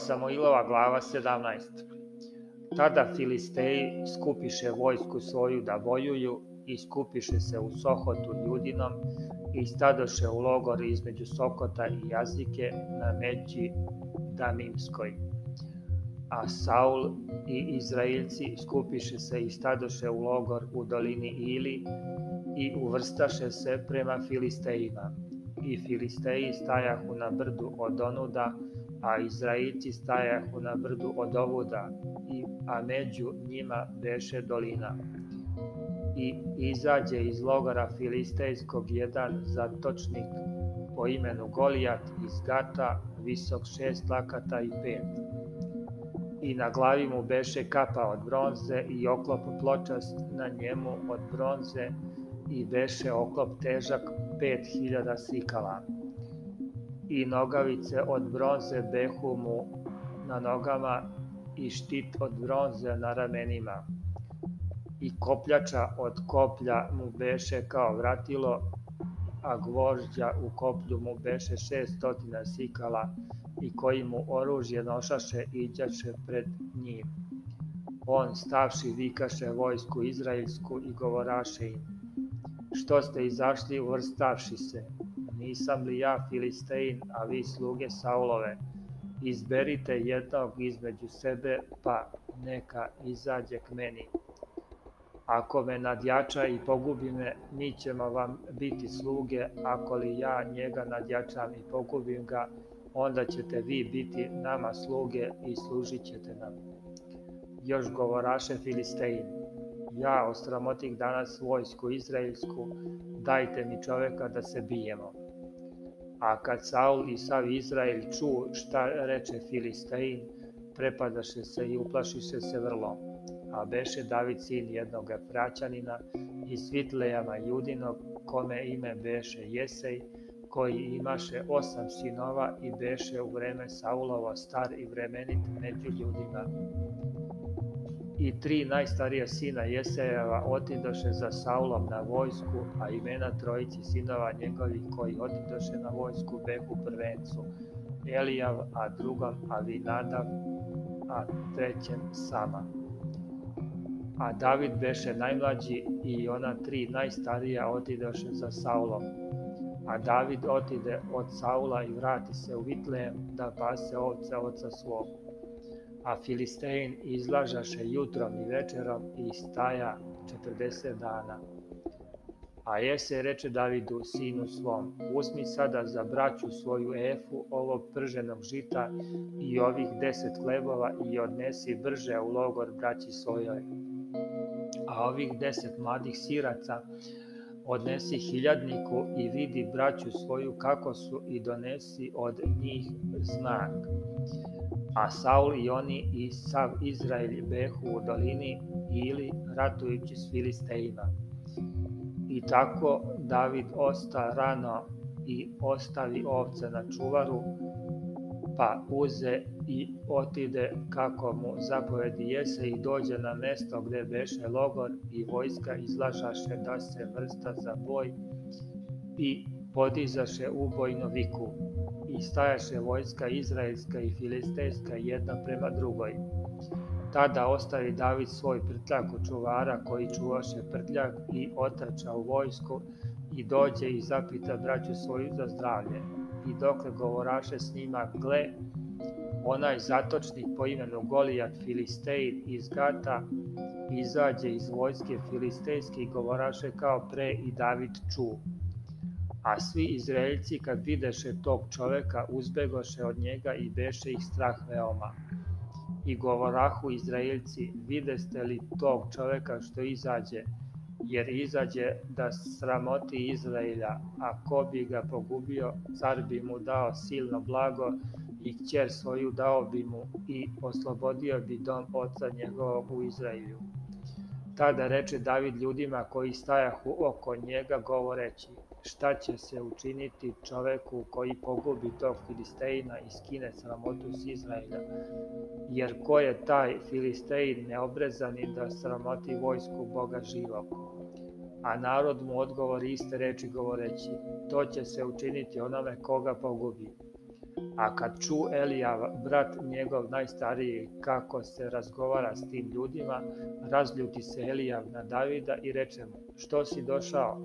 Samoilova glava 17. Tada Filisteji skupiše vojsku svoju da vojuju i skupiše se u Sohotu ljudinom i stadoše u logor između Sokota i Jazike na međi Damimskoj. A Saul i Izraelci skupiše se i stadoše u logor u dolini Ili i uvrstaše se prema Filistejima. I Filisteji stajahu na brdu od onuda, a Izraelci stajahu na brdu od ovuda, i, a među njima beše dolina i izađe iz logora filistejskog jedan zatočnik po imenu Golijat iz Gata, visok šest lakata i pet. I na glavi mu beše kapa od bronze i oklop pločast na njemu od bronze i beše oklop težak pet hiljada sikala. I nogavice od bronze behu mu na nogama i štit od bronze na ramenima i kopljača od koplja mu beše kao vratilo, a gvožđa u koplju mu beše šestotina sikala i koji mu oružje nošaše iđaše pred njim. On stavši vikaše vojsku izraelsku i govoraše im, što ste izašli uvrstavši se, nisam li ja Filistein, a vi sluge Saulove, izberite jednog između sebe, pa neka izađe k meni. Ako me nadjača i pogubi me, mi ćemo vam biti sluge, ako li ja njega nadjačam i pogubim ga, onda ćete vi biti nama sluge i služit ćete nam. Još govoraše Filistein, ja ostramotih danas vojsku izraelsku, dajte mi čoveka da se bijemo. A kad Saul i sav Izrael ču šta reče Filistein, prepadaše se i uplašiše se vrlo a beše David sin jednog Efraćanina iz Vitlejama Judinog, kome ime beše Jesej, koji imaše osam sinova i beše u vreme Saulovo star i vremenit među ljudima. I tri najstarija sina Jesejeva otidoše za Saulom na vojsku, a imena trojici sinova njegovih koji otidoše na vojsku behu prvencu, Elijav, a drugom Avinadav, a trećem Sama a David beše najmlađi i ona tri najstarija otidoše za Saulom. A David otide od Saula i vrati se u Vitlejem da pase ovce oca svog. A Filistein izlažaše jutrom i večerom i staja 40 dana. A Jese reče Davidu, sinu svom, uzmi sada za braću svoju efu ovog prženog žita i ovih deset hlebova i odnesi brže u logor braći svojoj a ovih deset mladih siraca odnesi hiljadniku i vidi braću svoju kako su i donesi od njih znak. A Saul i oni i sav Izrael behu u dolini ili ratujući s Filistejima. I tako David osta rano i ostavi ovce na čuvaru, pa uze i otide kako mu zapovedi jese i dođe na mesto gde beše logor i vojska izlažaše da se vrsta za boj i podizaše ubojno viku i stajaše vojska izraelska i filistejska jedna prema drugoj. Tada ostavi David svoj prtljak u čuvara koji čuvaše prtljak i otrča u vojsku i dođe i zapita braću svoju za zdravlje. I dokle govoraše s njima, gle, onaj zatočnik po imenu Golijat Filistein iz Gata izađe iz vojske filistejske i govoraše kao pre i David ču. A svi Izraelci kad videše tog čoveka uzbegoše od njega i beše ih strah veoma. I govorahu Izraelci, videste li tog čoveka što izađe, jer izađe da sramoti Izraelja, a ko bi ga pogubio, car bi mu dao silno blago i kćer svoju dao bi mu i oslobodio bi dom oca njegovog u Izraelju. Tada reče David ljudima koji stajahu oko njega govoreći, šta će se učiniti čoveku koji pogubi tog Filisteina i skine sramotu s Izraelja, jer ko je taj Filistein neobrezani da sramoti vojsku Boga živog? A narod mu odgovori iste reči govoreći, to će se učiniti onome koga pogubi A kad ču Elijav, brat njegov najstariji, kako se razgovara s tim ljudima, razljuti se Elijav na Davida i reče mu, što si došao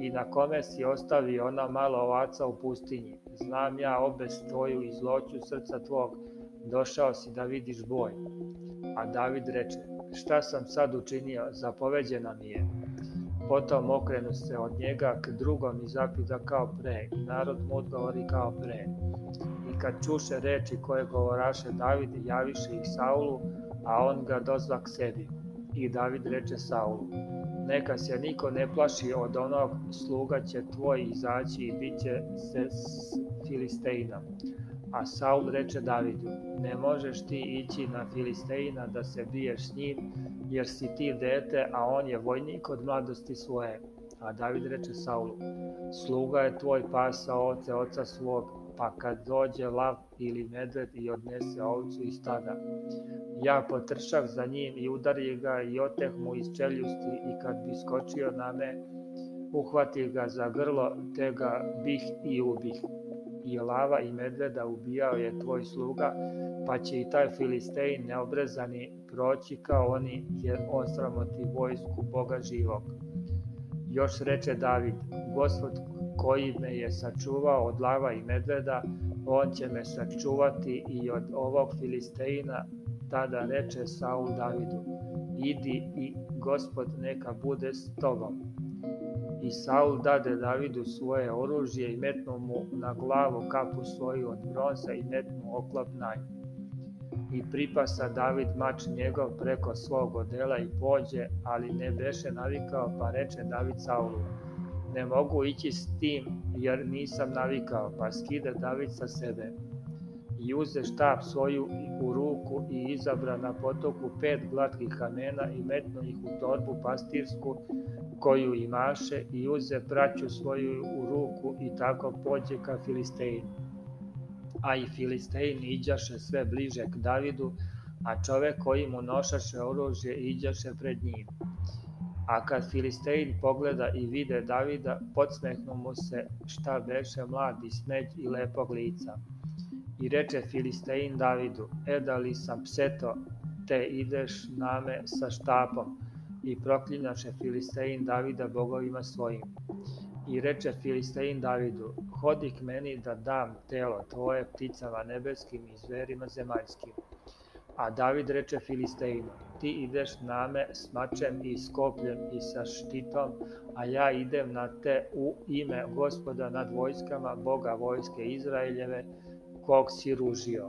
i na kome si ostavio ona malo ovaca u pustinji? Znam ja obes tvoju i zloću srca tvog, došao si da vidiš boj. A David reče, šta sam sad učinio, zapoveđena mi je. Potom okrenu se od njega k drugom i zapita kao pre, narod mu odgovori kao pre. Kad čuše reči koje govoraše David, javiše ih Saulu, a on ga dozva k sebi. I David reče Saulu, neka se niko ne plaši od onog sluga će tvoj izaći i bit će se s Filisteinom. A Saul reče Davidu, ne možeš ti ići na Filisteina da se biješ s njim, jer si ti dete, a on je vojnik od mladosti svoje. A David reče Saulu, sluga je tvoj pasa oce oca svog, pa kad dođe lav ili medved i odnese ovcu iz stada. Ja potršav za njim i udari ga i oteh mu iz čeljusti i kad bi skočio na me, uhvati ga za grlo, te ga bih i ubih i lava i medveda ubijao je tvoj sluga, pa će i taj Filistein neobrezani proći kao oni, jer osramoti vojsku Boga živog. Još reče David, gospod koji me je sačuvao od lava i medveda, on će me sačuvati i od ovog Filisteina, tada reče Saul Davidu, idi i gospod neka bude s tobom. I Saul dade Davidu svoje oružje i metnu mu na glavu kapu svoju od bronza i metnu oklop na nju. I pripasa David mač njegov preko svog odela i pođe, ali ne beše navikao, pa reče David Saulu, ne mogu ići s tim, jer nisam navikao, pa skide David sa sebe. I uze štab svoju u ruku i izabra na potoku pet glatkih kamena i metnu ih u torbu pastirsku koju imaše i uze braću svoju u ruku i tako pođe ka Filisteinu. A i Filistein iđaše sve bliže k Davidu, a čovek koji mu nošaše oružje iđaše pred njim. A kad Filistein pogleda i vide Davida, podsmehnu mu se šta beše mladi smeđ i lepog lica. I reče Filistein Davidu, e da li sam pseto, te ideš name sa štapom, i proklinjaše Filistein Davida bogovima svojim. I reče Filistein Davidu, hodi k meni da dam telo tvoje pticama nebeskim i zverima zemaljskim. A David reče Filisteinu, ti ideš na me s mačem i s kopljem i sa štitom, a ja idem na te u ime gospoda nad vojskama, Boga vojske Izraeljeve, kog si ružio.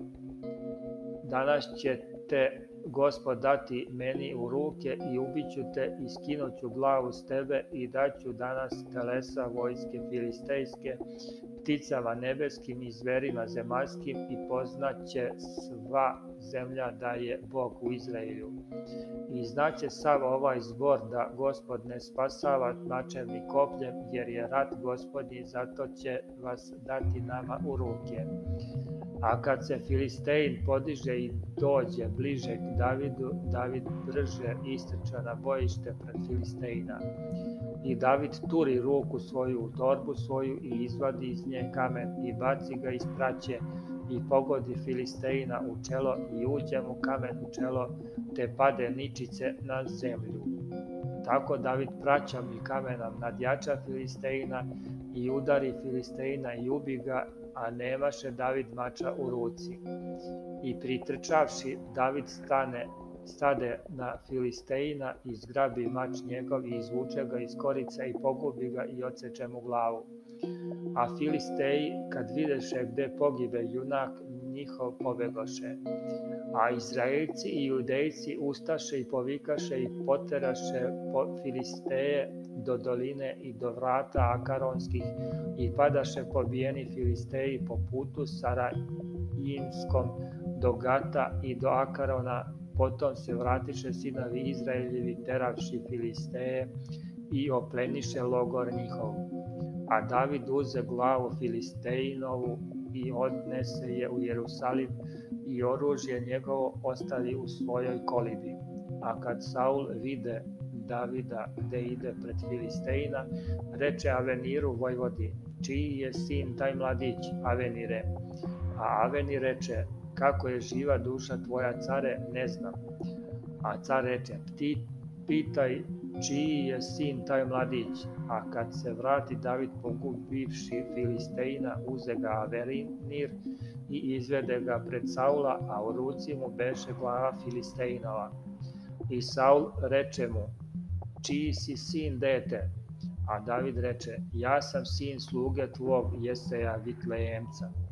Danas će te Gospod dati meni u ruke i ubiću te i skinuću glavu s tebe i daću danas telesa vojske filistejske, pticama nebeskim i zverima zemaljskim i poznaće sva zemlja da je Bog u Izraelju. I znaće sav ovaj zbor da Gospod ne spasava mačem ni kopljem, jer je rat Gospodnji, zato će vas dati nama u ruke. A kad se Filistein podiže i dođe bliže k Davidu, David brže istrča na bojište pred Filisteina. I David turi ruku svoju u torbu svoju i izvadi iz nje kamen i baci ga iz praće i pogodi Filisteina u čelo i uđe mu kamen u čelo, te pade ničice na zemlju. Tako David praćam i kamenom nadjača Filisteina i udari Filisteina i ubi ga a nemaše David mača u ruci. I pritrčavši, David stane, stade na Filisteina i zgrabi mač njegov i izvuče ga iz korice i pogubi ga i odseče mu glavu. A Filisteji, kad videše gde pogibe junak, njihov pobegoše. A Izraelci i Judejci ustaše i povikaše i poteraše po Filisteje do doline i do vrata Akaronskih i padaše pobijeni Filisteji po putu Sarajinskom do Gata i do Akarona, potom se vratiše sinovi Izraeljevi teravši Filisteje i opleniše logor njihov. A David uze glavu Filistejinovu i odnese je u Jerusalim i oružje njegovo ostavi u svojoj kolibi. A kad Saul vide Davida gde ide pred Filisteina, reče Aveniru Vojvodi, čiji je sin taj mladić, Avenire? A Aveni reče, kako je živa duša tvoja care, ne znam. A car reče, pitaj čiji je sin taj mladić, a kad se vrati David pogubivši Filisteina, uze ga Averinir i izvede ga pred Saula, a u ruci mu beše glava Filisteinova. I Saul reče mu, čiji si sin dete? A David reče, ja sam sin sluge tvog Jeseja Vitlejemca.